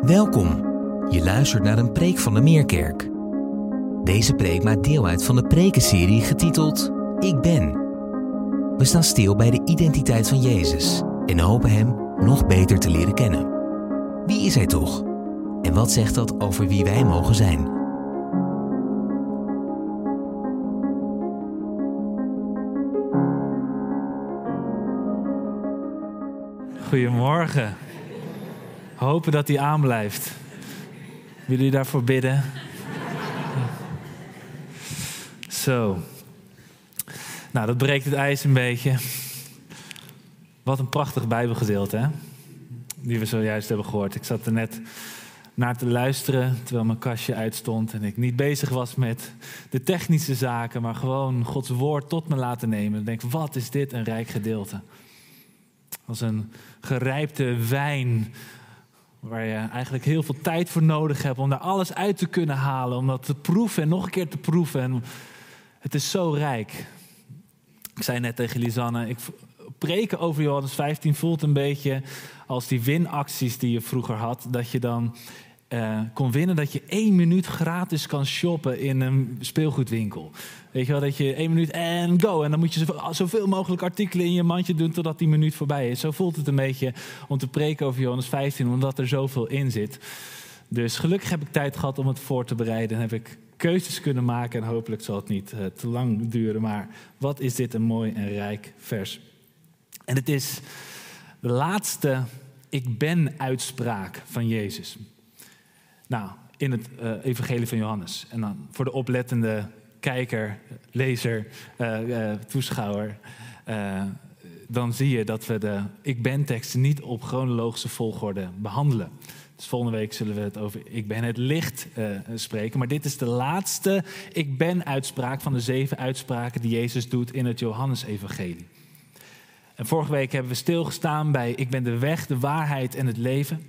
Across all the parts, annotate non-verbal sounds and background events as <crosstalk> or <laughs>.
Welkom. Je luistert naar een preek van de Meerkerk. Deze preek maakt deel uit van de prekenserie getiteld Ik Ben. We staan stil bij de identiteit van Jezus en hopen Hem nog beter te leren kennen. Wie is Hij toch? En wat zegt dat over wie wij mogen zijn? Goedemorgen. Hopen dat hij aanblijft. Willen jullie daarvoor bidden? Zo. Nou, dat breekt het ijs een beetje. Wat een prachtig Bijbelgedeelte, hè? Die we zojuist hebben gehoord. Ik zat er net naar te luisteren terwijl mijn kastje uitstond en ik niet bezig was met de technische zaken, maar gewoon Gods woord tot me laten nemen. Ik denk, wat is dit een rijk gedeelte? Als een gerijpte wijn. Waar je eigenlijk heel veel tijd voor nodig hebt om daar alles uit te kunnen halen. Om dat te proeven en nog een keer te proeven. En het is zo rijk. Ik zei net tegen Lisanne, ik preken over Johannes 15 voelt een beetje als die winacties die je vroeger had. Dat je dan uh, winnen dat je één minuut gratis kan shoppen in een speelgoedwinkel. Weet je wel, dat je één minuut en go. En dan moet je zoveel mogelijk artikelen in je mandje doen totdat die minuut voorbij is. Zo voelt het een beetje om te preken over Johannes 15, omdat er zoveel in zit. Dus gelukkig heb ik tijd gehad om het voor te bereiden. En heb ik keuzes kunnen maken. En hopelijk zal het niet uh, te lang duren. Maar wat is dit een mooi en rijk vers. En het is de laatste ik ben uitspraak van Jezus. Nou, in het uh, Evangelie van Johannes. En dan voor de oplettende kijker, lezer, uh, uh, toeschouwer. dan zie je dat we de ik ben teksten niet op chronologische volgorde behandelen. Dus volgende week zullen we het over ik ben het licht spreken. Maar dit is de laatste ik ben uitspraak van de zeven uitspraken die Jezus doet in het Johannes-evangelie. En vorige week hebben we stilgestaan bij ik ben de weg, de waarheid en het leven.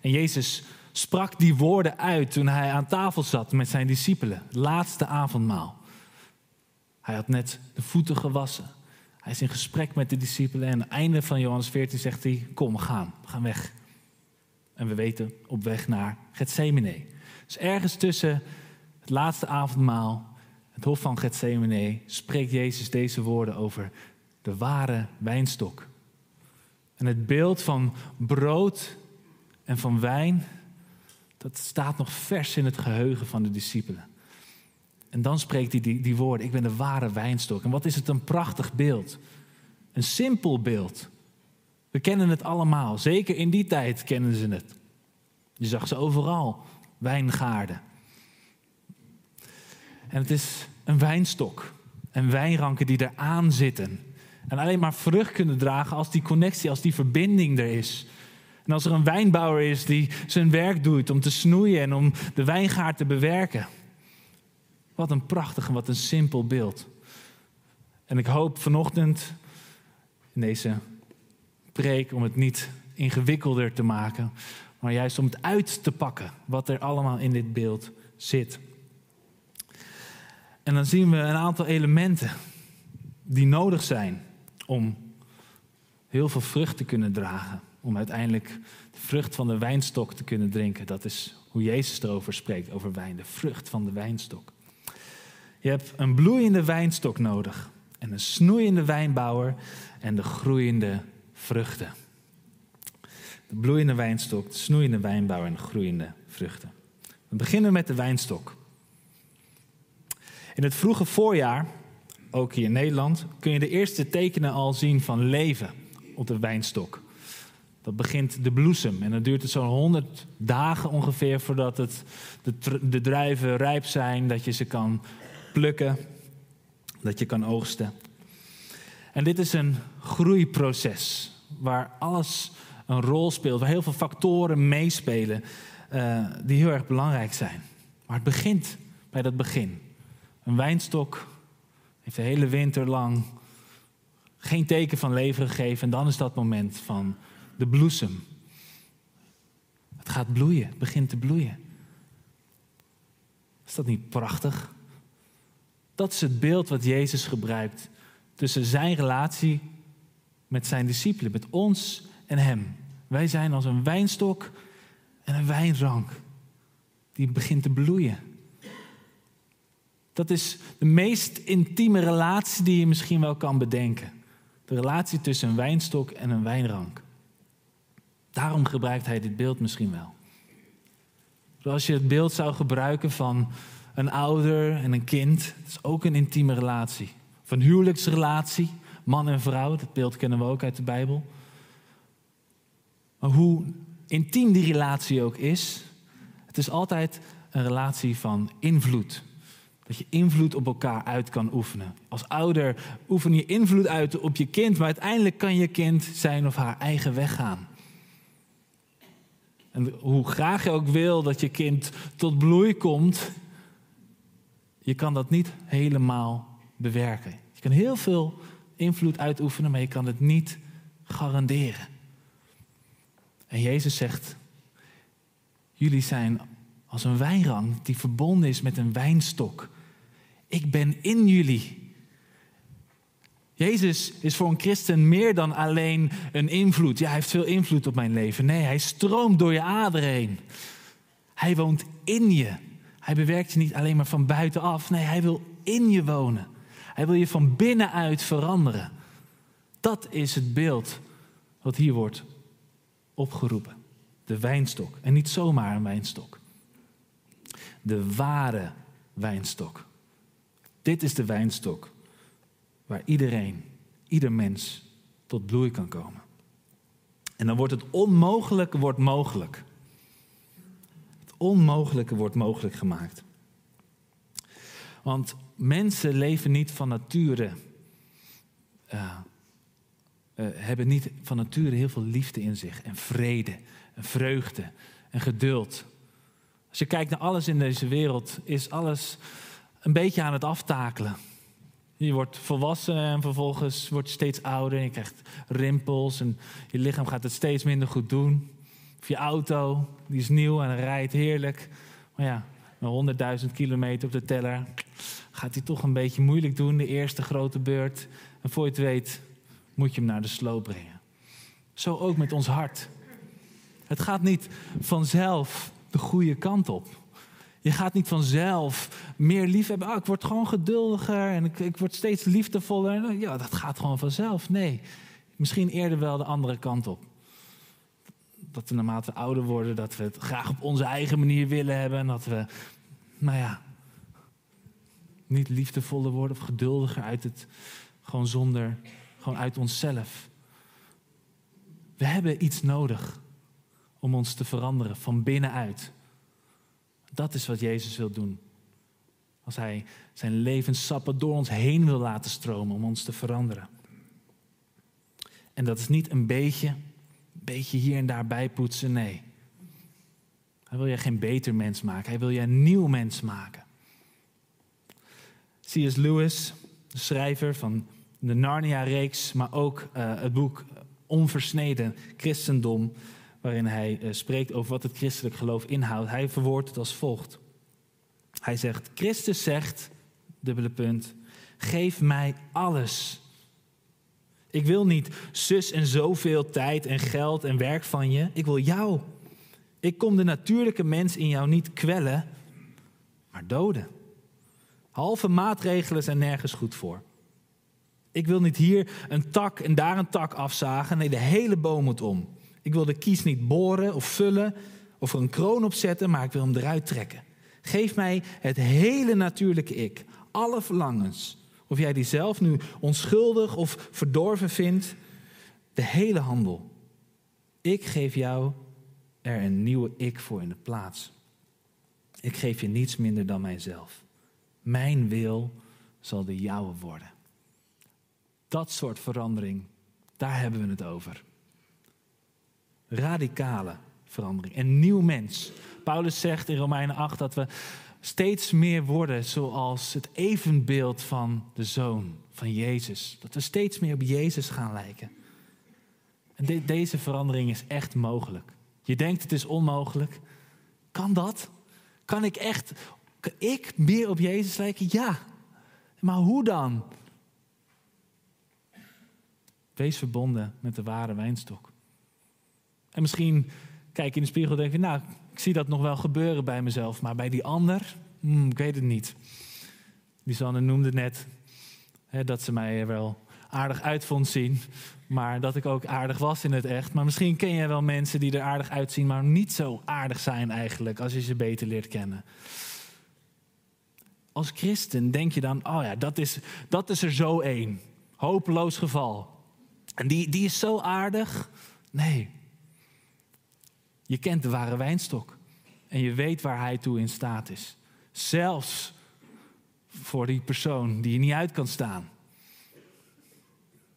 En Jezus sprak die woorden uit toen hij aan tafel zat met zijn discipelen. Laatste avondmaal. Hij had net de voeten gewassen. Hij is in gesprek met de discipelen. En aan het einde van Johannes 14 zegt hij: Kom, we gaan. We gaan weg. En we weten op weg naar Gethsemane. Dus ergens tussen het laatste avondmaal, het hof van Gethsemane, spreekt Jezus deze woorden over de ware wijnstok. En het beeld van brood en van wijn dat staat nog vers in het geheugen van de discipelen. En dan spreekt hij die, die woorden, ik ben de ware wijnstok. En wat is het een prachtig beeld. Een simpel beeld. We kennen het allemaal, zeker in die tijd kennen ze het. Je zag ze overal, wijngaarden. En het is een wijnstok en wijnranken die eraan zitten. En alleen maar vrucht kunnen dragen als die connectie, als die verbinding er is. En als er een wijnbouwer is die zijn werk doet om te snoeien en om de wijngaard te bewerken. Wat een prachtig en wat een simpel beeld. En ik hoop vanochtend in deze preek om het niet ingewikkelder te maken, maar juist om het uit te pakken wat er allemaal in dit beeld zit. En dan zien we een aantal elementen die nodig zijn om heel veel vrucht te kunnen dragen om uiteindelijk de vrucht van de wijnstok te kunnen drinken. Dat is hoe Jezus erover spreekt, over wijn, de vrucht van de wijnstok. Je hebt een bloeiende wijnstok nodig en een snoeiende wijnbouwer en de groeiende vruchten. De bloeiende wijnstok, de snoeiende wijnbouwer en de groeiende vruchten. We beginnen met de wijnstok. In het vroege voorjaar, ook hier in Nederland, kun je de eerste tekenen al zien van leven op de wijnstok dat begint de bloesem. En dan duurt het zo'n 100 dagen ongeveer voordat het, de, de druiven rijp zijn, dat je ze kan plukken, dat je kan oogsten. En dit is een groeiproces waar alles een rol speelt, waar heel veel factoren meespelen uh, die heel erg belangrijk zijn. Maar het begint bij dat begin. Een wijnstok heeft de hele winter lang geen teken van leven gegeven en dan is dat moment van de bloesem. Het gaat bloeien, het begint te bloeien. Is dat niet prachtig? Dat is het beeld wat Jezus gebruikt tussen zijn relatie met zijn discipelen, met ons en hem. Wij zijn als een wijnstok en een wijnrank die begint te bloeien. Dat is de meest intieme relatie die je misschien wel kan bedenken. De relatie tussen een wijnstok en een wijnrank. Daarom gebruikt hij dit beeld misschien wel. Zoals je het beeld zou gebruiken van een ouder en een kind, dat is ook een intieme relatie. Of een huwelijksrelatie, man en vrouw, dat beeld kennen we ook uit de Bijbel. Maar hoe intiem die relatie ook is, het is altijd een relatie van invloed. Dat je invloed op elkaar uit kan oefenen. Als ouder oefen je invloed uit op je kind, maar uiteindelijk kan je kind zijn of haar eigen weg gaan. En hoe graag je ook wil dat je kind tot bloei komt, je kan dat niet helemaal bewerken. Je kan heel veel invloed uitoefenen, maar je kan het niet garanderen. En Jezus zegt, jullie zijn als een wijnrang die verbonden is met een wijnstok. Ik ben in jullie. Jezus is voor een christen meer dan alleen een invloed. Ja, hij heeft veel invloed op mijn leven. Nee, hij stroomt door je aderen heen. Hij woont in je. Hij bewerkt je niet alleen maar van buitenaf. Nee, hij wil in je wonen. Hij wil je van binnenuit veranderen. Dat is het beeld wat hier wordt opgeroepen. De wijnstok. En niet zomaar een wijnstok. De ware wijnstok. Dit is de wijnstok waar iedereen, ieder mens tot bloei kan komen. En dan wordt het onmogelijke wordt mogelijk. Het onmogelijke wordt mogelijk gemaakt. Want mensen leven niet van nature, uh, uh, hebben niet van nature heel veel liefde in zich en vrede en vreugde en geduld. Als je kijkt naar alles in deze wereld, is alles een beetje aan het aftakelen. Je wordt volwassen en vervolgens wordt je steeds ouder. En je krijgt rimpels en je lichaam gaat het steeds minder goed doen. Of je auto, die is nieuw en rijdt heerlijk. Maar ja, met 100.000 kilometer op de teller gaat hij toch een beetje moeilijk doen. De eerste grote beurt. En voor je het weet moet je hem naar de sloop brengen. Zo ook met ons hart. Het gaat niet vanzelf de goede kant op. Je gaat niet vanzelf meer lief hebben. Oh, ik word gewoon geduldiger en ik, ik word steeds liefdevoller. Ja, dat gaat gewoon vanzelf. Nee, misschien eerder wel de andere kant op. Dat we naarmate we ouder worden, dat we het graag op onze eigen manier willen hebben. En dat we, nou ja, niet liefdevoller worden of geduldiger uit het, gewoon zonder, gewoon uit onszelf. We hebben iets nodig om ons te veranderen van binnenuit. Dat is wat Jezus wil doen. Als hij zijn levenssappen door ons heen wil laten stromen om ons te veranderen. En dat is niet een beetje, een beetje hier en daar bijpoetsen, nee. Hij wil je geen beter mens maken, hij wil je een nieuw mens maken. C.S. Lewis, de schrijver van de Narnia-reeks, maar ook uh, het boek Onversneden Christendom, waarin hij uh, spreekt over wat het christelijk geloof inhoudt. Hij verwoordt het als volgt. Hij zegt, Christus zegt, dubbele punt, geef mij alles. Ik wil niet zus en zoveel tijd en geld en werk van je. Ik wil jou. Ik kom de natuurlijke mens in jou niet kwellen, maar doden. Halve maatregelen zijn nergens goed voor. Ik wil niet hier een tak en daar een tak afzagen. Nee, de hele boom moet om. Ik wil de kies niet boren of vullen of er een kroon op zetten, maar ik wil hem eruit trekken. Geef mij het hele natuurlijke ik, alle verlangens. Of jij die zelf nu onschuldig of verdorven vindt, de hele handel. Ik geef jou er een nieuwe ik voor in de plaats. Ik geef je niets minder dan mijzelf. Mijn wil zal de jouwe worden. Dat soort verandering, daar hebben we het over. Radicale verandering. Een nieuw mens. Paulus zegt in Romeinen 8 dat we steeds meer worden zoals het evenbeeld van de zoon van Jezus. Dat we steeds meer op Jezus gaan lijken. En deze verandering is echt mogelijk. Je denkt het is onmogelijk. Kan dat? Kan ik echt, ik meer op Jezus lijken? Ja. Maar hoe dan? Wees verbonden met de ware wijnstok. En misschien kijk in de spiegel en denk je, nou, ik zie dat nog wel gebeuren bij mezelf. Maar bij die ander, hmm, ik weet het niet. Die Sanne noemde net hè, dat ze mij wel aardig uit vond zien. Maar dat ik ook aardig was in het echt. Maar misschien ken je wel mensen die er aardig uitzien, maar niet zo aardig zijn eigenlijk, als je ze beter leert kennen. Als christen denk je dan, oh ja, dat is, dat is er zo één. Hopeloos geval. En die, die is zo aardig. Nee. Je kent de ware wijnstok. En je weet waar hij toe in staat is. Zelfs voor die persoon die je niet uit kan staan.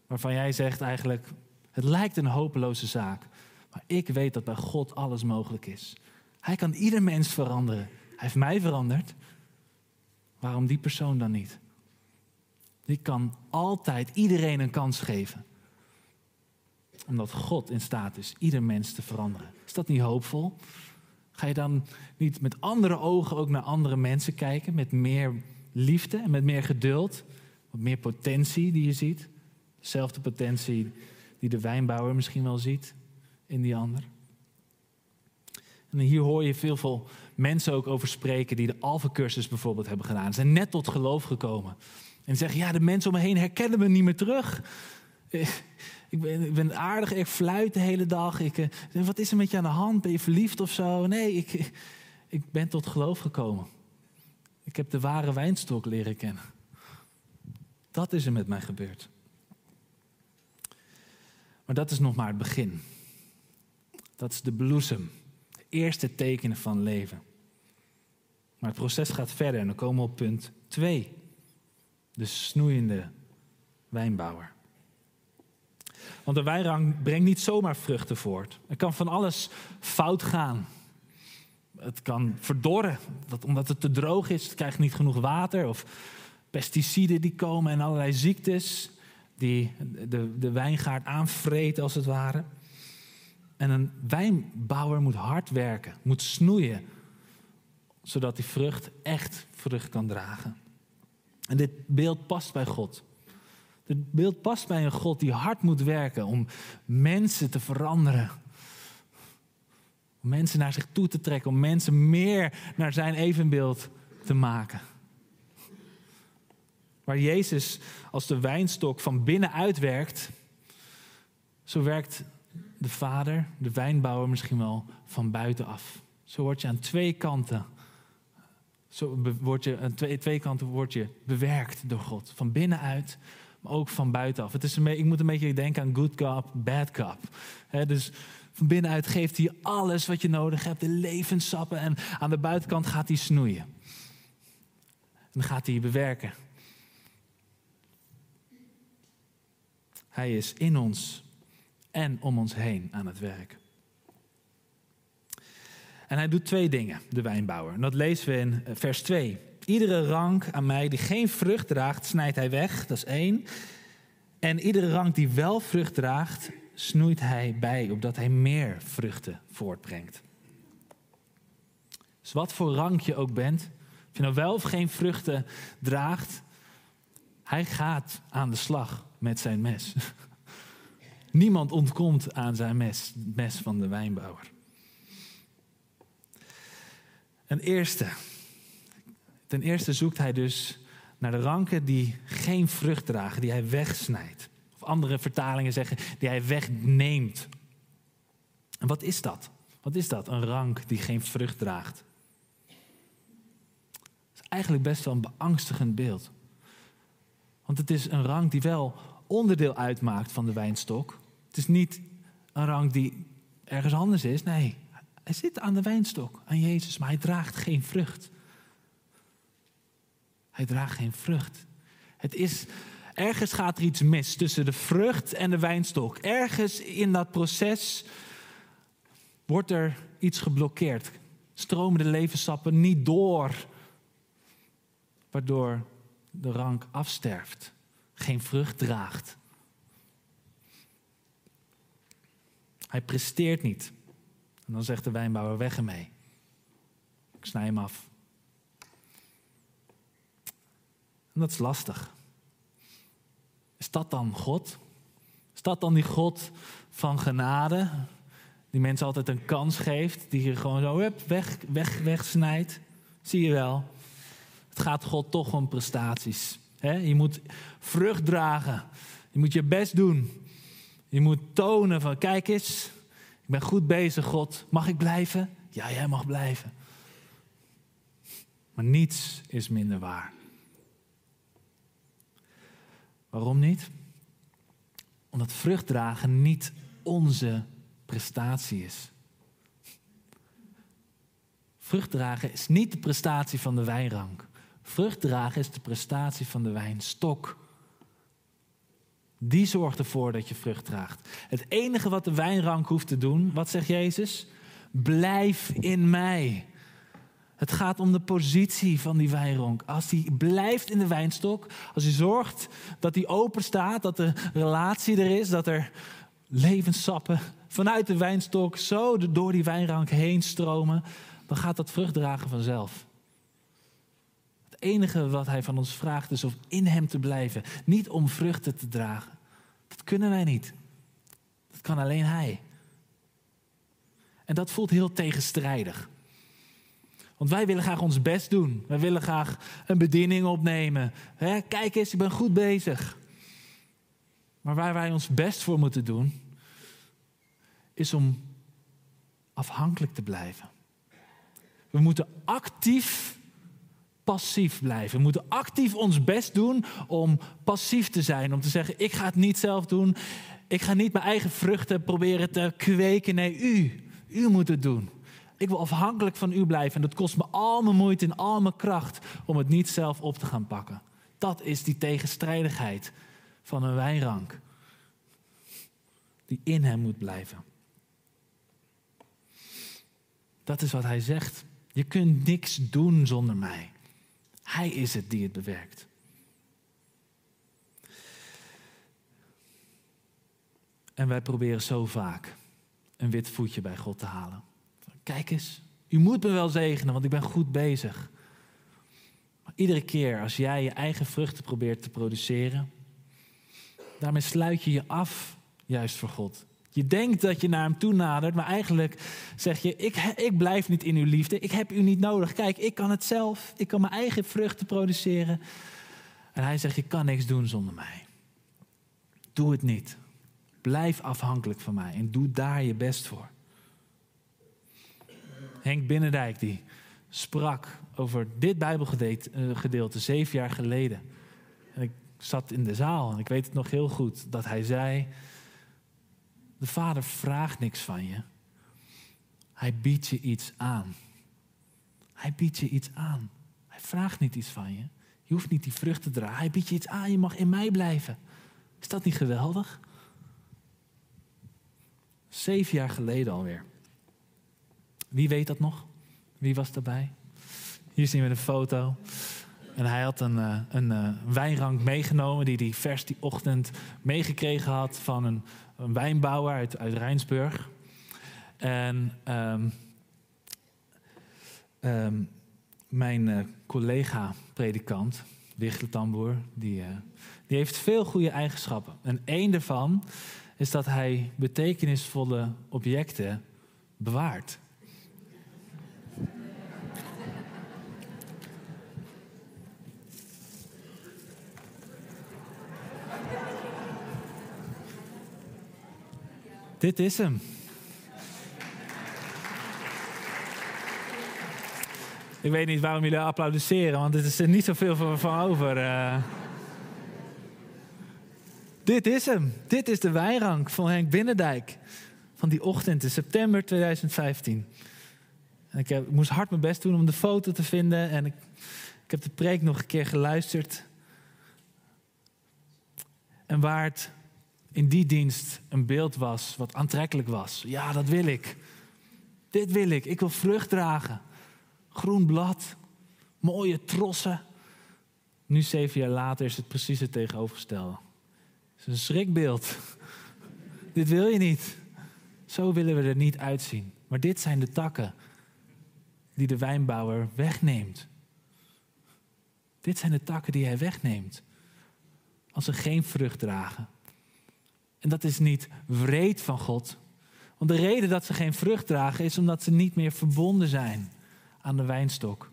Waarvan jij zegt eigenlijk, het lijkt een hopeloze zaak. Maar ik weet dat bij God alles mogelijk is. Hij kan ieder mens veranderen. Hij heeft mij veranderd. Waarom die persoon dan niet? Die kan altijd iedereen een kans geven. Omdat God in staat is ieder mens te veranderen. Is dat niet hoopvol? Ga je dan niet met andere ogen ook naar andere mensen kijken? Met meer liefde en met meer geduld? Wat meer potentie die je ziet? Dezelfde potentie die de wijnbouwer misschien wel ziet in die ander. En hier hoor je veel, veel mensen ook over spreken die de Alpha-cursus bijvoorbeeld hebben gedaan. Ze zijn net tot geloof gekomen. En zeggen, ja, de mensen om me heen herkennen me niet meer terug. Ik ben, ik ben aardig, ik fluit de hele dag. Ik, eh, wat is er met je aan de hand? Ben je verliefd of zo? Nee, ik, <laughs> ik ben tot geloof gekomen. Ik heb de ware wijnstok leren kennen. Dat is er met mij gebeurd. Maar dat is nog maar het begin. Dat is de bloesem. De eerste tekenen van leven. Maar het proces gaat verder en dan komen we op punt 2. De snoeiende wijnbouwer. Want de wijnrang brengt niet zomaar vruchten voort. Er kan van alles fout gaan. Het kan verdorren, dat omdat het te droog is, het krijgt niet genoeg water. Of pesticiden die komen en allerlei ziektes die de, de wijngaard aanvreet als het ware. En een wijnbouwer moet hard werken, moet snoeien, zodat die vrucht echt vrucht kan dragen. En dit beeld past bij God. Dit beeld past bij een God die hard moet werken om mensen te veranderen. Om mensen naar zich toe te trekken, om mensen meer naar zijn evenbeeld te maken. Waar Jezus als de wijnstok van binnenuit werkt, zo werkt de vader, de wijnbouwer misschien wel van buitenaf. Zo word je aan twee kanten, zo word je, aan twee, twee kanten word je bewerkt door God. Van binnenuit, maar ook van buitenaf. Het is een, ik moet een beetje denken aan good cop, bad cop. dus van binnenuit geeft hij alles wat je nodig hebt, de levenssappen. En aan de buitenkant gaat hij snoeien. En gaat hij bewerken Hij is in ons en om ons heen aan het werk. En hij doet twee dingen, de wijnbouwer. En dat lezen we in eh, vers 2. Iedere rank aan mij die geen vrucht draagt, snijdt hij weg. Dat is één. En iedere rank die wel vrucht draagt, snoeit hij bij, opdat hij meer vruchten voortbrengt. Dus wat voor rank je ook bent, of je nou wel of geen vruchten draagt, hij gaat aan de slag met zijn mes. <laughs> Niemand ontkomt aan zijn mes, mes van de wijnbouwer. Een eerste. Ten eerste zoekt hij dus naar de ranken die geen vrucht dragen, die hij wegsnijdt. Of andere vertalingen zeggen, die hij wegneemt. En wat is dat? Wat is dat, een rank die geen vrucht draagt? Dat is eigenlijk best wel een beangstigend beeld. Want het is een rank die wel onderdeel uitmaakt van de wijnstok. Het is niet een rank die ergens anders is. Nee, hij zit aan de wijnstok, aan Jezus, maar hij draagt geen vrucht. Hij draagt geen vrucht. Het is, ergens gaat er iets mis tussen de vrucht en de wijnstok. Ergens in dat proces wordt er iets geblokkeerd. Stromen de levenssappen niet door, waardoor de rank afsterft, geen vrucht draagt. Hij presteert niet. En dan zegt de wijnbouwer: weg ermee. Ik snij hem af. En dat is lastig. Is dat dan God? Is dat dan die God van genade? Die mensen altijd een kans geeft. Die je gewoon zo hup, weg, weg, wegsnijdt. Zie je wel. Het gaat God toch om prestaties. Je moet vrucht dragen. Je moet je best doen. Je moet tonen van kijk eens. Ik ben goed bezig God. Mag ik blijven? Ja, jij mag blijven. Maar niets is minder waar. Waarom niet? Omdat vruchtdragen niet onze prestatie is. Vruchtdragen is niet de prestatie van de wijnrank. Vruchtdragen is de prestatie van de wijnstok. Die zorgt ervoor dat je vrucht draagt. Het enige wat de wijnrank hoeft te doen, wat zegt Jezus? Blijf in mij. Het gaat om de positie van die wijnronk. Als die blijft in de wijnstok, als hij zorgt dat die open staat, dat de relatie er is, dat er levenssappen vanuit de wijnstok zo door die wijnrank heen stromen, dan gaat dat vrucht dragen vanzelf. Het enige wat hij van ons vraagt is om in hem te blijven, niet om vruchten te dragen. Dat kunnen wij niet. Dat kan alleen hij. En dat voelt heel tegenstrijdig. Want wij willen graag ons best doen. Wij willen graag een bediening opnemen. kijk eens, ik ben goed bezig. Maar waar wij ons best voor moeten doen, is om afhankelijk te blijven. We moeten actief passief blijven. We moeten actief ons best doen om passief te zijn. Om te zeggen, ik ga het niet zelf doen. Ik ga niet mijn eigen vruchten proberen te kweken. Nee, u. U moet het doen. Ik wil afhankelijk van u blijven. En dat kost me al mijn moeite en al mijn kracht om het niet zelf op te gaan pakken. Dat is die tegenstrijdigheid van een wijnrank. Die in hem moet blijven. Dat is wat hij zegt. Je kunt niks doen zonder mij. Hij is het die het bewerkt. En wij proberen zo vaak een wit voetje bij God te halen. Kijk eens, u moet me wel zegenen, want ik ben goed bezig. Maar iedere keer als jij je eigen vruchten probeert te produceren, daarmee sluit je je af juist voor God. Je denkt dat je naar hem toe nadert, maar eigenlijk zeg je: ik, ik blijf niet in uw liefde, ik heb u niet nodig. Kijk, ik kan het zelf, ik kan mijn eigen vruchten produceren. En hij zegt: Je kan niks doen zonder mij. Doe het niet. Blijf afhankelijk van mij en doe daar je best voor. Henk Binnendijk die sprak over dit Bijbelgedeelte eh, zeven jaar geleden. En ik zat in de zaal en ik weet het nog heel goed dat hij zei: De Vader vraagt niks van je. Hij biedt je iets aan. Hij biedt je iets aan. Hij vraagt niet iets van je. Je hoeft niet die vrucht te dragen. Hij biedt je iets aan. Je mag in mij blijven. Is dat niet geweldig? Zeven jaar geleden alweer. Wie weet dat nog? Wie was erbij? Hier zien we een foto. En hij had een, uh, een uh, wijnrank meegenomen die hij vers die ochtend meegekregen had van een, een wijnbouwer uit, Rijnsburg. En um, um, mijn uh, collega-predikant, Wichtel Tamboer, die, die heeft veel goede eigenschappen. En één daarvan is dat hij betekenisvolle objecten bewaart. Dit is hem. Ik weet niet waarom jullie applaudisseren, want er is er niet zoveel van, van over. Uh. Dit is hem. Dit is de wijrank van Henk Binnendijk. Van die ochtend in september 2015. En ik, heb, moest hard mijn best doen om de foto te vinden. En ik, ik heb de preek nog een keer geluisterd. En waar in die dienst een beeld was wat aantrekkelijk was. Ja, dat wil ik. Dit wil ik. Ik wil vrucht dragen. Groen blad, mooie trossen. Nu, zeven jaar later, is het precies het tegenovergestelde. Het is een schrikbeeld. <laughs> dit wil je niet. Zo willen we er niet uitzien. Maar dit zijn de takken die de wijnbouwer wegneemt. Dit zijn de takken die hij wegneemt. Als ze geen vrucht dragen. En dat is niet wreed van God, Want de reden dat ze geen vrucht dragen is omdat ze niet meer verbonden zijn aan de wijnstok.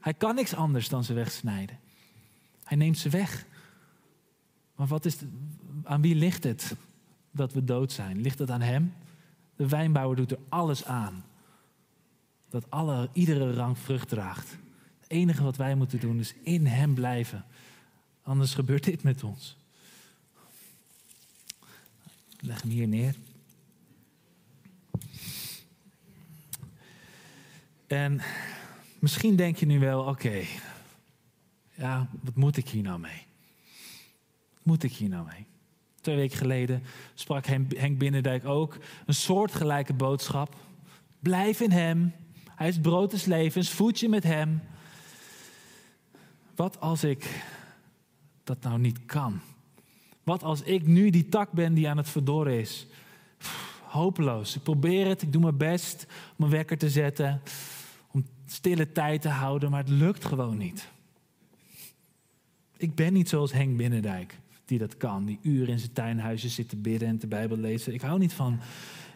Hij kan niks anders dan ze wegsnijden. Hij neemt ze weg. Maar wat is aan wie ligt het dat we dood zijn? Ligt het aan hem? De wijnbouwer doet er alles aan. Dat alle, iedere rang vrucht draagt. Het enige wat wij moeten doen is in hem blijven. Anders gebeurt dit met ons. Leg hem hier neer. En misschien denk je nu wel, oké, ja, wat moet ik hier nou mee? Wat moet ik hier nou mee? Twee weken geleden sprak Henk Binnendijk ook een soortgelijke boodschap. Blijf in hem. Hij is brood des levens. Voed je met hem. Wat als ik dat nou niet kan? Wat als ik nu die tak ben die aan het verdorren is? hopeloos. Ik probeer het, ik doe mijn best om een wekker te zetten, om stille tijd te houden, maar het lukt gewoon niet. Ik ben niet zoals Henk Binnendijk, die dat kan, die uren in zijn tuinhuisje zit te bidden en de Bijbel lezen. Ik hou niet van,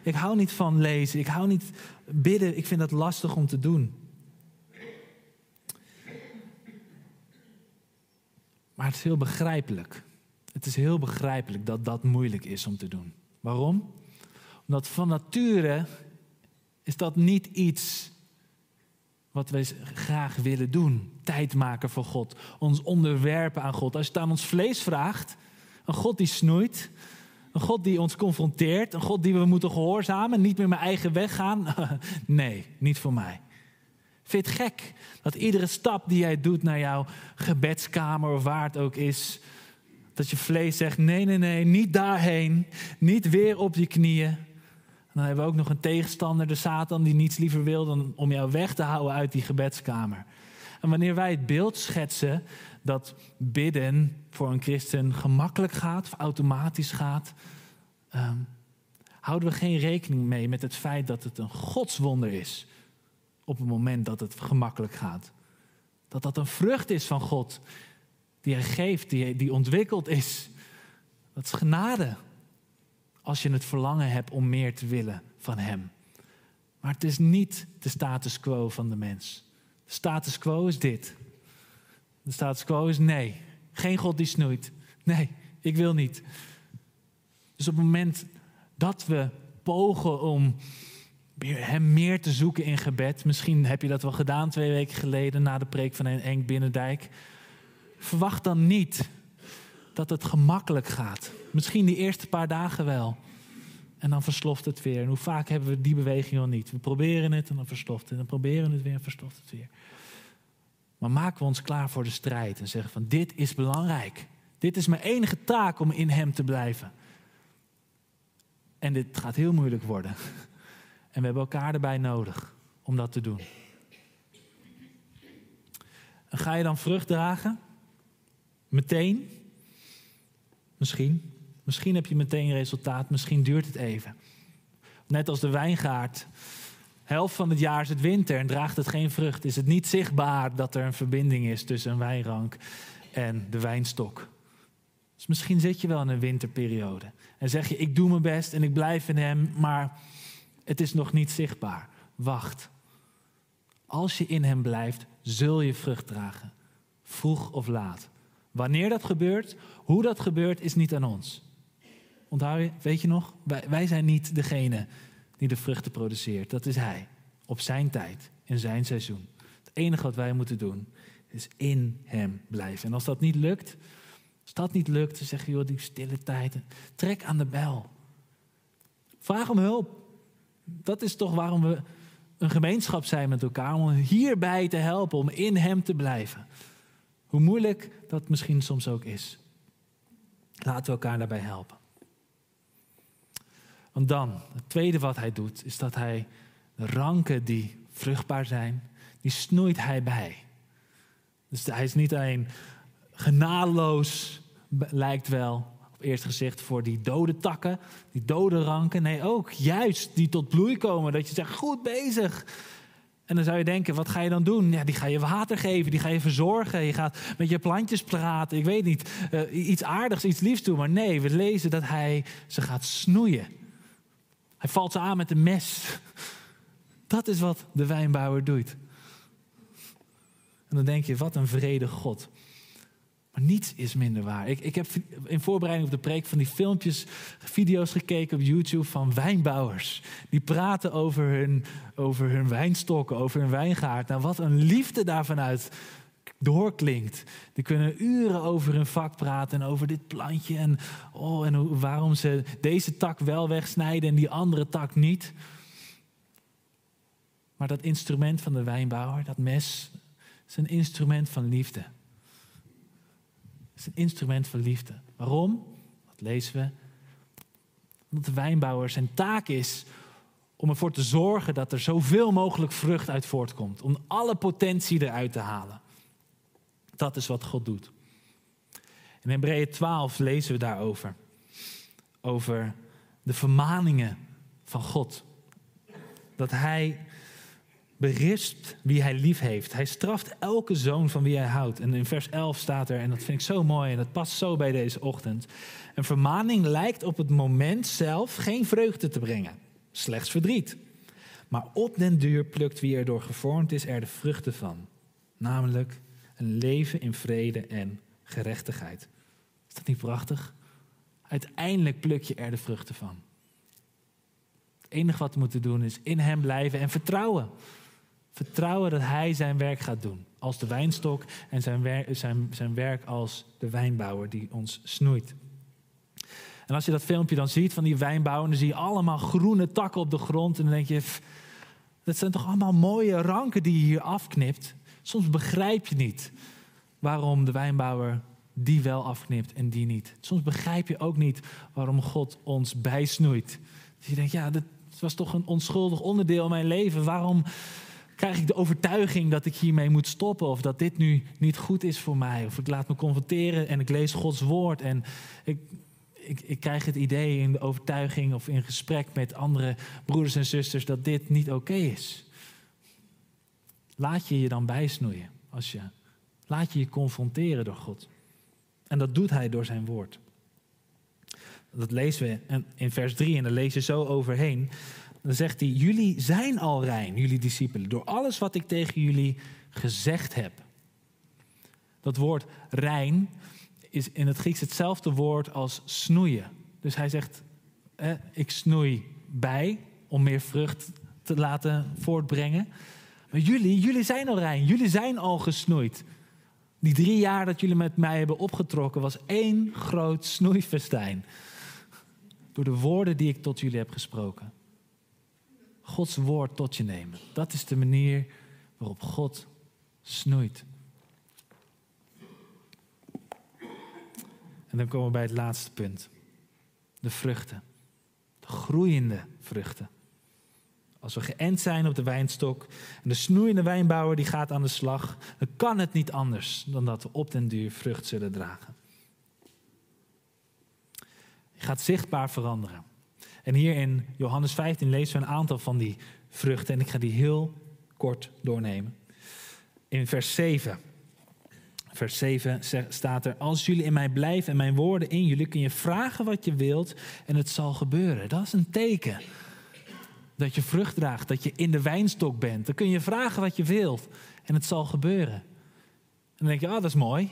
ik hou niet van lezen, ik hou niet bidden, ik vind dat lastig om te doen. Maar het is heel begrijpelijk. Het is heel begrijpelijk dat dat moeilijk is om te doen. Waarom? Omdat van nature is dat niet iets wat wij graag willen doen. Tijd maken voor God. Ons onderwerpen aan God. Als je het aan ons vlees vraagt, een God die snoeit. Een God die ons confronteert. Een God die we moeten gehoorzamen. Niet meer mijn eigen weg gaan. <laughs> Nee, niet voor mij. Vind het gek dat iedere stap die jij doet naar jouw gebedskamer of waar het ook is, dat je vlees zegt: nee, nee, nee, niet daarheen. Niet weer op je knieën dan hebben we ook nog een tegenstander, de Satan, die niets liever wil dan om jou weg te houden uit die gebedskamer. En wanneer wij het beeld schetsen dat bidden voor een christen gemakkelijk gaat of automatisch gaat, ehm, houden we geen rekening mee met het feit dat het een godswonder is op het moment dat het gemakkelijk gaat. Dat dat een vrucht is van God die hij geeft, die, die ontwikkeld is. Dat is genade als je het verlangen hebt om meer te willen van Hem. Maar het is niet de status quo van de mens. De status quo is dit. De status quo is nee. Geen God die snoeit. Nee, ik wil niet. Dus op het moment dat we pogen om hem meer te zoeken in gebed, misschien heb je dat wel gedaan twee weken geleden na de preek van Enk Binnendijk, verwacht dan niet dat het gemakkelijk gaat. Misschien die eerste paar dagen wel. En dan versloft het weer. En hoe vaak hebben we die beweging al niet? We proberen het en dan versloft het. En dan proberen we het weer en versloft het weer. Maar maken we ons klaar voor de strijd en zeggen van dit is belangrijk. Dit is mijn enige taak om in hem te blijven. En dit gaat heel moeilijk worden. En we hebben elkaar erbij nodig om dat te doen. En ga je dan vrucht dragen? Meteen? Misschien. Misschien heb je meteen resultaat, misschien duurt het even. Net als de wijngaard. Helft van het jaar is het winter en draagt het geen vrucht. Is het niet zichtbaar dat er een verbinding is tussen een wijnrank en de wijnstok. Dus misschien zit je wel in een winterperiode. En zeg je, ik doe mijn best en ik blijf in hem, maar het is nog niet zichtbaar. Wacht. Als je in hem blijft, zul je vrucht dragen. Vroeg of laat. Wanneer dat gebeurt, hoe dat gebeurt, is niet aan ons. Onthoud je, weet je nog? Wij, zijn niet degene die de vruchten produceert. Dat is Hij. Op zijn tijd, in zijn seizoen. Het enige wat wij moeten doen, is in Hem blijven. En als dat niet lukt, als dat niet lukt, dan zeg je, joh, die stille tijden. Trek aan de bel. Vraag om hulp. Dat is toch waarom we een gemeenschap zijn met elkaar. Om hierbij te helpen, om in Hem te blijven. Hoe moeilijk dat misschien soms ook is. Laten we elkaar daarbij helpen. Want dan, het tweede wat hij doet, is dat hij de ranken die vruchtbaar zijn, die snoeit hij bij. Dus hij is niet alleen genadeloos, lijkt wel, op eerste gezicht, voor die dode takken, die dode ranken. Nee, ook juist die tot bloei komen. Dat je zegt, goed bezig. En dan zou je denken, wat ga je dan doen? Ja, die ga je water geven, die ga je verzorgen. Je gaat met je plantjes praten, ik weet niet. Uh, iets aardigs, iets liefs doen. Maar nee, we lezen dat hij ze gaat snoeien. Hij valt ze aan met een mes. Dat is wat de wijnbouwer doet. En dan denk je, wat een vrede God. Maar niets is minder waar. Ik, ik heb in voorbereiding op de preek van die filmpjes, video's gekeken op YouTube van wijnbouwers. Die praten over hun, over hun wijnstokken, over hun wijngaard. Nou, wat een liefde daarvan uit doorklinkt. Die kunnen uren over hun vak praten en over dit plantje. En, oh, en waarom ze deze tak wel wegsnijden en die andere tak niet. Maar dat instrument van de wijnbouwer, dat mes, is een instrument van liefde. Is een instrument van liefde. Waarom? Dat lezen we. Omdat de wijnbouwer zijn taak is om ervoor te zorgen dat er zoveel mogelijk vrucht uit voortkomt. Om alle potentie eruit te halen. Dat is wat God doet. In Hebreeën 12 lezen we daarover. Over de vermaningen van God. Dat Hij berispt wie Hij lief heeft. Hij straft elke zoon van wie Hij houdt. En in vers 11 staat er, en dat vind ik zo mooi en dat past zo bij deze ochtend. Een vermaning lijkt op het moment zelf geen vreugde te brengen. Slechts verdriet. Maar op den duur plukt wie er door gevormd is er de vruchten van. Namelijk een leven in vrede en gerechtigheid. Is dat niet prachtig? Uiteindelijk pluk je er de vruchten van. Het enige wat we moeten doen is in Hem blijven en vertrouwen. Vertrouwen dat Hij zijn werk gaat doen. Als de wijnstok en zijn, werk, zijn, zijn werk als de wijnbouwer die ons snoeit. En als je dat filmpje dan ziet van die wijnbouwer, dan zie je allemaal groene takken op de grond. En dan denk je, dat zijn toch allemaal mooie ranken die je hier afknipt. Soms begrijp je niet waarom de wijnbouwer die wel afknipt en die niet. Soms begrijp je ook niet waarom God ons bijsnoeit. Dus je denkt, ja, dit was toch een onschuldig onderdeel in mijn leven. Waarom krijg ik de overtuiging dat ik hiermee moet stoppen? Of dat dit nu niet goed is voor mij? Of ik laat me confronteren en ik lees Gods woord en ik, ik, ik krijg het idee in de overtuiging of in gesprek met andere broeders en zusters dat dit niet oké is. Laat je je dan bijsnoeien. Als je, laat je je confronteren door God. En dat doet hij door zijn woord. Dat lezen we in vers 3 en daar lees je zo overheen. Dan zegt hij, jullie zijn al rein, jullie discipelen, door alles wat ik tegen jullie gezegd heb. Dat woord rein is in het Grieks hetzelfde woord als snoeien. Dus hij zegt, ik snoei bij om meer vrucht te laten voortbrengen. Maar jullie, jullie zijn al rein. Jullie zijn al gesnoeid. Die drie jaar dat jullie met mij hebben opgetrokken was één groot snoeifestijn. Door de woorden die ik tot jullie heb gesproken. Gods woord tot je nemen. Dat is de manier waarop God snoeit. En dan komen we bij het laatste punt. De vruchten. De groeiende vruchten. Als we geënt zijn op de wijnstok en de snoeiende wijnbouwer die gaat aan de slag, dan kan het niet anders dan dat we op den duur vrucht zullen dragen. Je gaat zichtbaar veranderen. En hier in Johannes 15 lezen we een aantal van die vruchten en ik ga die heel kort doornemen. In vers 7. Vers 7 staat er: Als jullie in mij blijven en mijn woorden in jullie, kun je vragen wat je wilt en het zal gebeuren. Dat is een teken dat je vrucht draagt, dat je in de wijnstok bent. Dan kun je vragen wat je wilt en het zal gebeuren. En dan denk je, ah, oh, dat is mooi.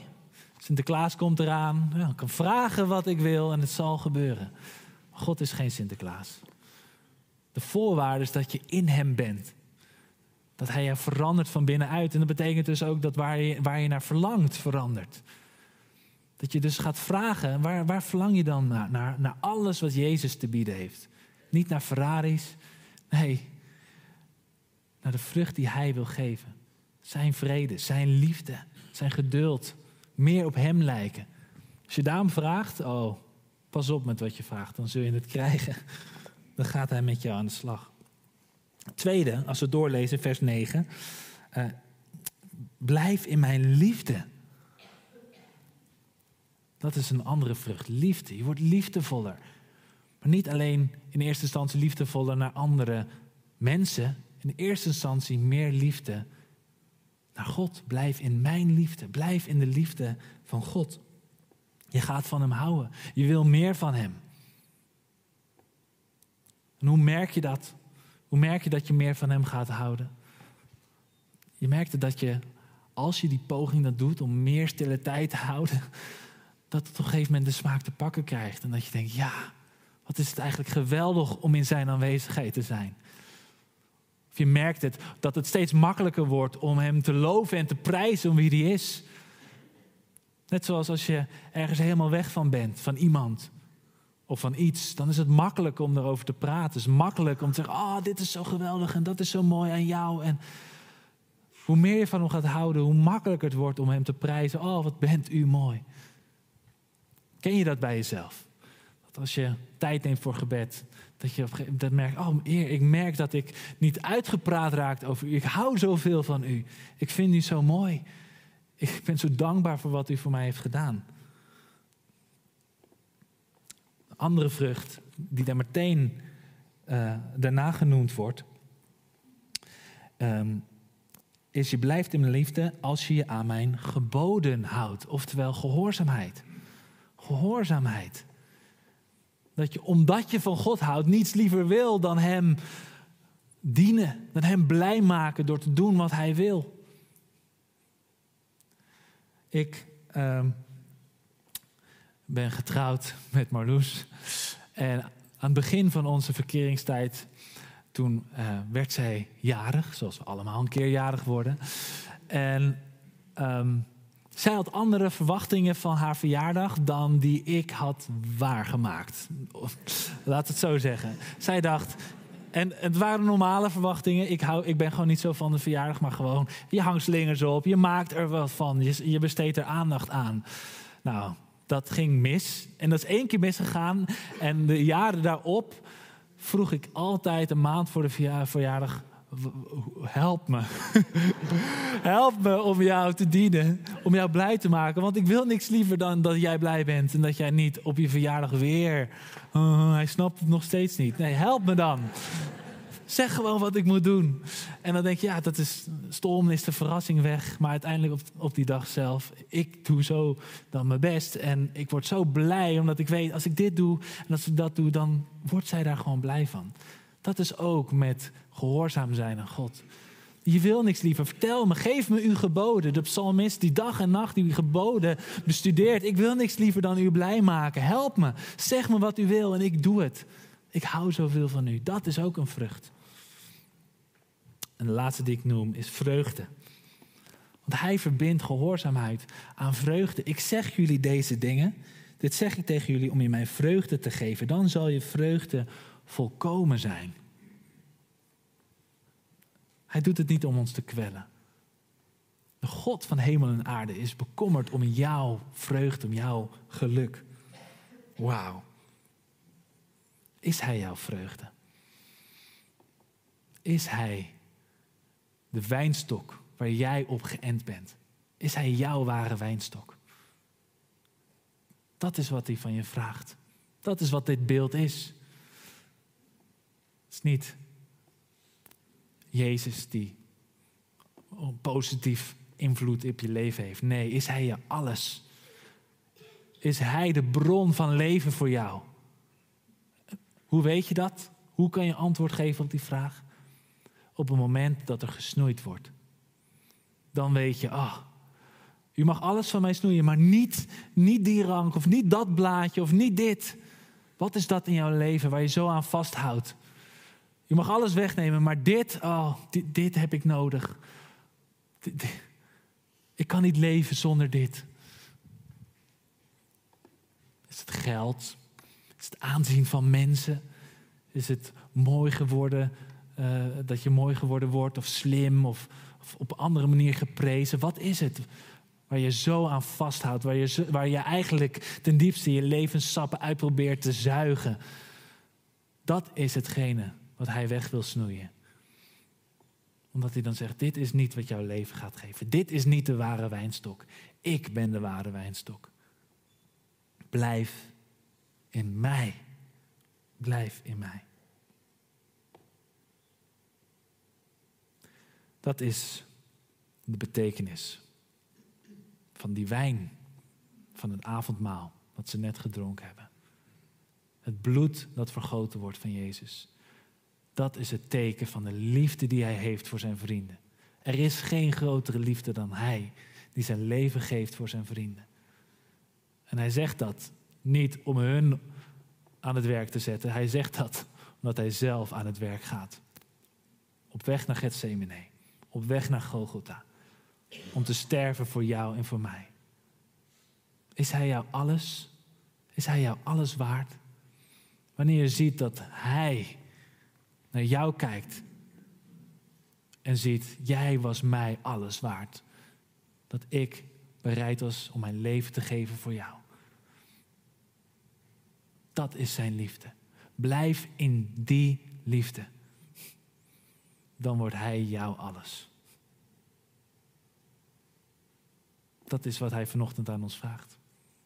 Sinterklaas komt eraan. Ja, ik kan vragen wat ik wil en het zal gebeuren. God is geen Sinterklaas. De voorwaarde is dat je in Hem bent. Dat Hij je verandert van binnenuit. En dat betekent dus ook dat waar je, waar je naar verlangt, verandert. Dat je dus gaat vragen, waar, waar verlang je dan naar? naar? Naar alles wat Jezus te bieden heeft. Niet naar Ferraris, Nee, naar de vrucht die Hij wil geven. Zijn vrede, zijn liefde, zijn geduld. Meer op Hem lijken. Als je daarom vraagt, oh, pas op met wat je vraagt, dan zul je het krijgen. <laughs> Dan gaat Hij met jou aan de slag. Tweede, als we doorlezen, vers 9. Uh, eh, blijf in mijn liefde. Dat is een andere vrucht, liefde. Je wordt liefdevoller. Maar niet alleen in eerste instantie liefdevoller naar andere mensen. In eerste instantie meer liefde naar God. Blijf in mijn liefde. Blijf in de liefde van God. Je gaat van Hem houden. Je wil meer van Hem. En hoe merk je dat? Hoe merk je dat je meer van Hem gaat houden? Je merkt dat je, als je die poging dat doet om meer stille tijd te houden, dat het op een gegeven moment de smaak te pakken krijgt. En dat je denkt, ja, wat is het eigenlijk geweldig om in Zijn aanwezigheid te zijn. Of je merkt het, dat het steeds makkelijker wordt om Hem te loven en te prijzen om wie Hij is. Net zoals als je ergens helemaal weg van bent, van iemand of van iets, dan is het makkelijk om erover te praten. Het is makkelijk om te zeggen, oh, dit is zo geweldig en dat is zo mooi aan jou. En hoe meer je van hem gaat houden, hoe makkelijker het wordt om hem te prijzen. Oh, wat bent u mooi. Ken je dat bij jezelf? Dat als je tijd neemt voor gebed, dat je op een merkt, oh Heer, ik merk dat ik niet uitgepraat raak over u. Ik hou zoveel van u. Ik vind u zo mooi. Ik ben zo dankbaar voor wat u voor mij heeft gedaan. Andere vrucht, die daar meteen uh, daarna genoemd wordt, um, is je blijft in mijn liefde als je je aan mijn geboden houdt. Oftewel gehoorzaamheid. Gehoorzaamheid. Dat je, omdat je van God houdt, niets liever wil dan Hem dienen. Dan Hem blij maken door te doen wat Hij wil. Ik uh, ben getrouwd met Marloes. En aan het begin van onze verkeringstijd, toen uh, werd zij jarig, zoals we allemaal een keer jarig worden. En um, zij had andere verwachtingen van haar verjaardag dan die ik had waargemaakt. Laat het zo zeggen. Zij dacht, en het waren normale verwachtingen. Ik, hou, ik ben gewoon niet zo van de verjaardag, maar gewoon je hangt slingers op, je maakt er wat van, je, je besteedt er aandacht aan. Nou, dat ging mis. En dat is één keer misgegaan. En de jaren daarop vroeg ik altijd een maand voor de verjaardag: help me. <laughs> help me om jou te dienen, om jou blij te maken. Want ik wil niks liever dan dat jij blij bent en dat jij niet op je verjaardag weer. Uh, hij snapt het nog steeds niet. Nee, help me dan. Zeg gewoon wat ik moet doen. En dan denk je, ja, dat is stom, is de verrassing weg. Maar uiteindelijk op, op die dag zelf, ik doe zo dan mijn best. En ik word zo blij, omdat ik weet, als ik dit doe en als ik dat doe, dan wordt zij daar gewoon blij van. Dat is ook met gehoorzaam zijn aan God. Je wil niks liever. Vertel me, geef me uw geboden. De psalmist die dag en nacht uw geboden bestudeert. Ik wil niks liever dan u blij maken. Help me. Zeg me wat u wil en ik doe het. Ik hou zoveel van u. Dat is ook een vrucht. En de laatste die ik noem is vreugde. Want hij verbindt gehoorzaamheid aan vreugde. Ik zeg jullie deze dingen. Dit zeg ik tegen jullie om je mijn vreugde te geven. Dan zal je vreugde volkomen zijn. Hij doet het niet om ons te kwellen. De God van hemel en aarde is bekommerd om jouw vreugde, om jouw geluk. Wauw. Is Hij jouw vreugde? Is Hij de wijnstok waar jij op geënt bent? Is Hij jouw ware wijnstok? Dat is wat Hij van je vraagt. Dat is wat dit beeld is. Is niet Jezus die een positief invloed op je leven heeft. Nee, is Hij je alles? Is Hij de bron van leven voor jou? Hoe weet je dat? Hoe kan je antwoord geven op die vraag? Op het moment dat er gesnoeid wordt. Dan weet je, ah, u mag alles van mij snoeien, maar niet, niet die rank of niet dat blaadje of niet dit. Wat is dat in jouw leven waar je zo aan vasthoudt? Je mag alles wegnemen, maar dit, oh, dit, heb ik nodig. ik kan niet leven zonder dit. Is het geld? Is het aanzien van mensen? Is het mooi geworden, uh, dat je mooi geworden wordt of slim of, of, op andere manier geprezen? Wat is het waar je zo aan vasthoudt, waar je, waar je eigenlijk ten diepste je levenssappen uit probeert te zuigen? Dat is hetgene wat hij weg wil snoeien. Omdat hij dan zegt, dit is niet wat jouw leven gaat geven. Dit is niet de ware wijnstok. Ik ben de ware wijnstok. Blijf in mij. Blijf in mij. Dat is de betekenis van die wijn van het avondmaal wat ze net gedronken hebben. Het bloed dat vergoten wordt van Jezus. Dat is het teken van de liefde die hij heeft voor zijn vrienden. Er is geen grotere liefde dan hij die zijn leven geeft voor zijn vrienden. En hij zegt dat niet om hun aan het werk te zetten. Hij zegt dat omdat hij zelf aan het werk gaat. Op weg naar Gethsemane. Op weg naar Golgotha. Om te sterven voor jou en voor mij. Is hij jou alles? Is hij jou alles waard? Wanneer je ziet dat hij naar jou kijkt en ziet, jij was mij alles waard. Dat ik bereid was om mijn leven te geven voor jou. Dat is zijn liefde. Blijf in die liefde. Dan wordt hij jou alles. Dat is wat hij vanochtend aan ons vraagt.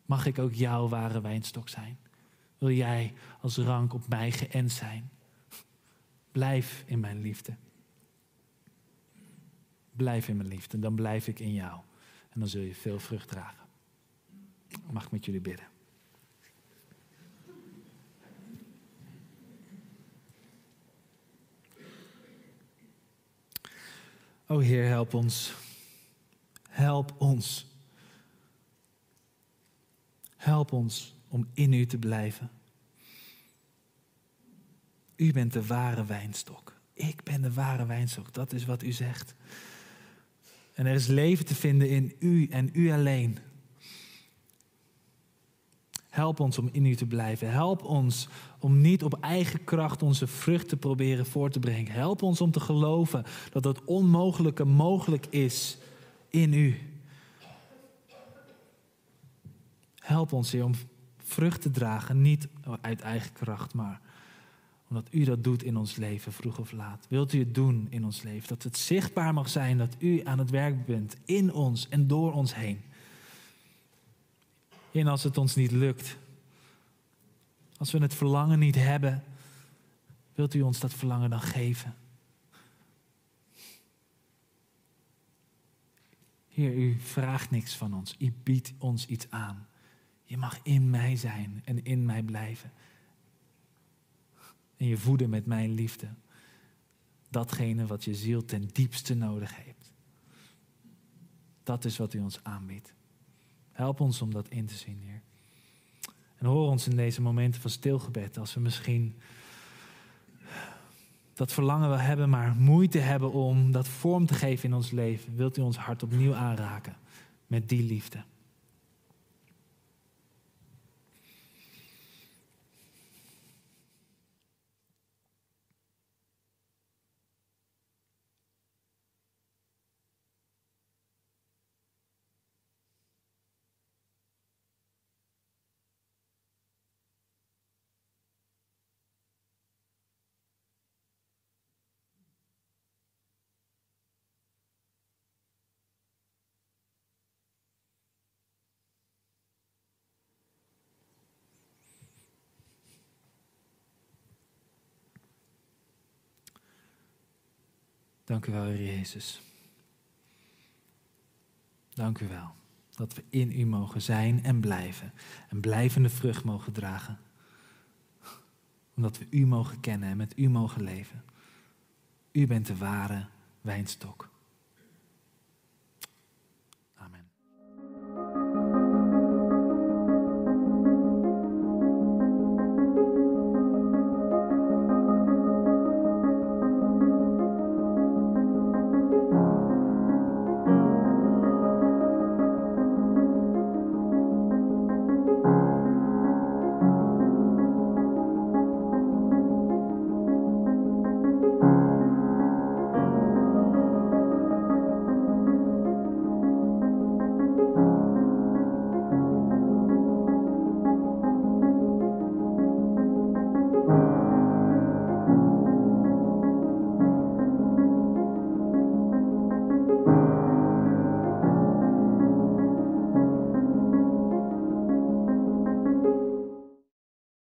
Mag ik ook jouw ware wijnstok zijn? Wil jij als rank op mij geënt zijn? Blijf in mijn liefde. Blijf in mijn liefde, dan blijf ik in jou. En dan zul je veel vrucht dragen. Mag ik met jullie bidden? O Heer, help ons. Help ons. Help ons om in U te blijven. U bent de ware wijnstok. Ik ben de ware wijnstok. Dat is wat U zegt. En er is leven te vinden in U en U alleen. Help ons om in U te blijven. Help ons om niet op eigen kracht onze vrucht te proberen voor te brengen. Help ons om te geloven dat het onmogelijke mogelijk is in U. Help ons, Heer, om vrucht te dragen, niet uit eigen kracht, maar omdat U dat doet in ons leven, vroeg of laat. Wilt U het doen in ons leven? Dat het zichtbaar mag zijn dat U aan het werk bent in ons en door ons heen. En als het ons niet lukt, als we het verlangen niet hebben, wilt U ons dat verlangen dan geven? Heer, U vraagt niks van ons. U biedt ons iets aan. Je mag in mij zijn en in mij blijven. En je voeden met mijn liefde. Datgene wat je ziel ten diepste nodig heeft. Dat is wat u ons aanbiedt. Help ons om dat in te zien, Heer. En hoor ons in deze momenten van stilgebed, als we misschien dat verlangen wel hebben, maar moeite hebben om dat vorm te geven in ons leven. Wilt u ons hart opnieuw aanraken met die liefde? Dank u wel, Heer Jezus. Dank u wel dat we in u mogen zijn en blijven. En blijvende vrucht mogen dragen. Omdat we u mogen kennen en met u mogen leven. U bent de ware wijnstok.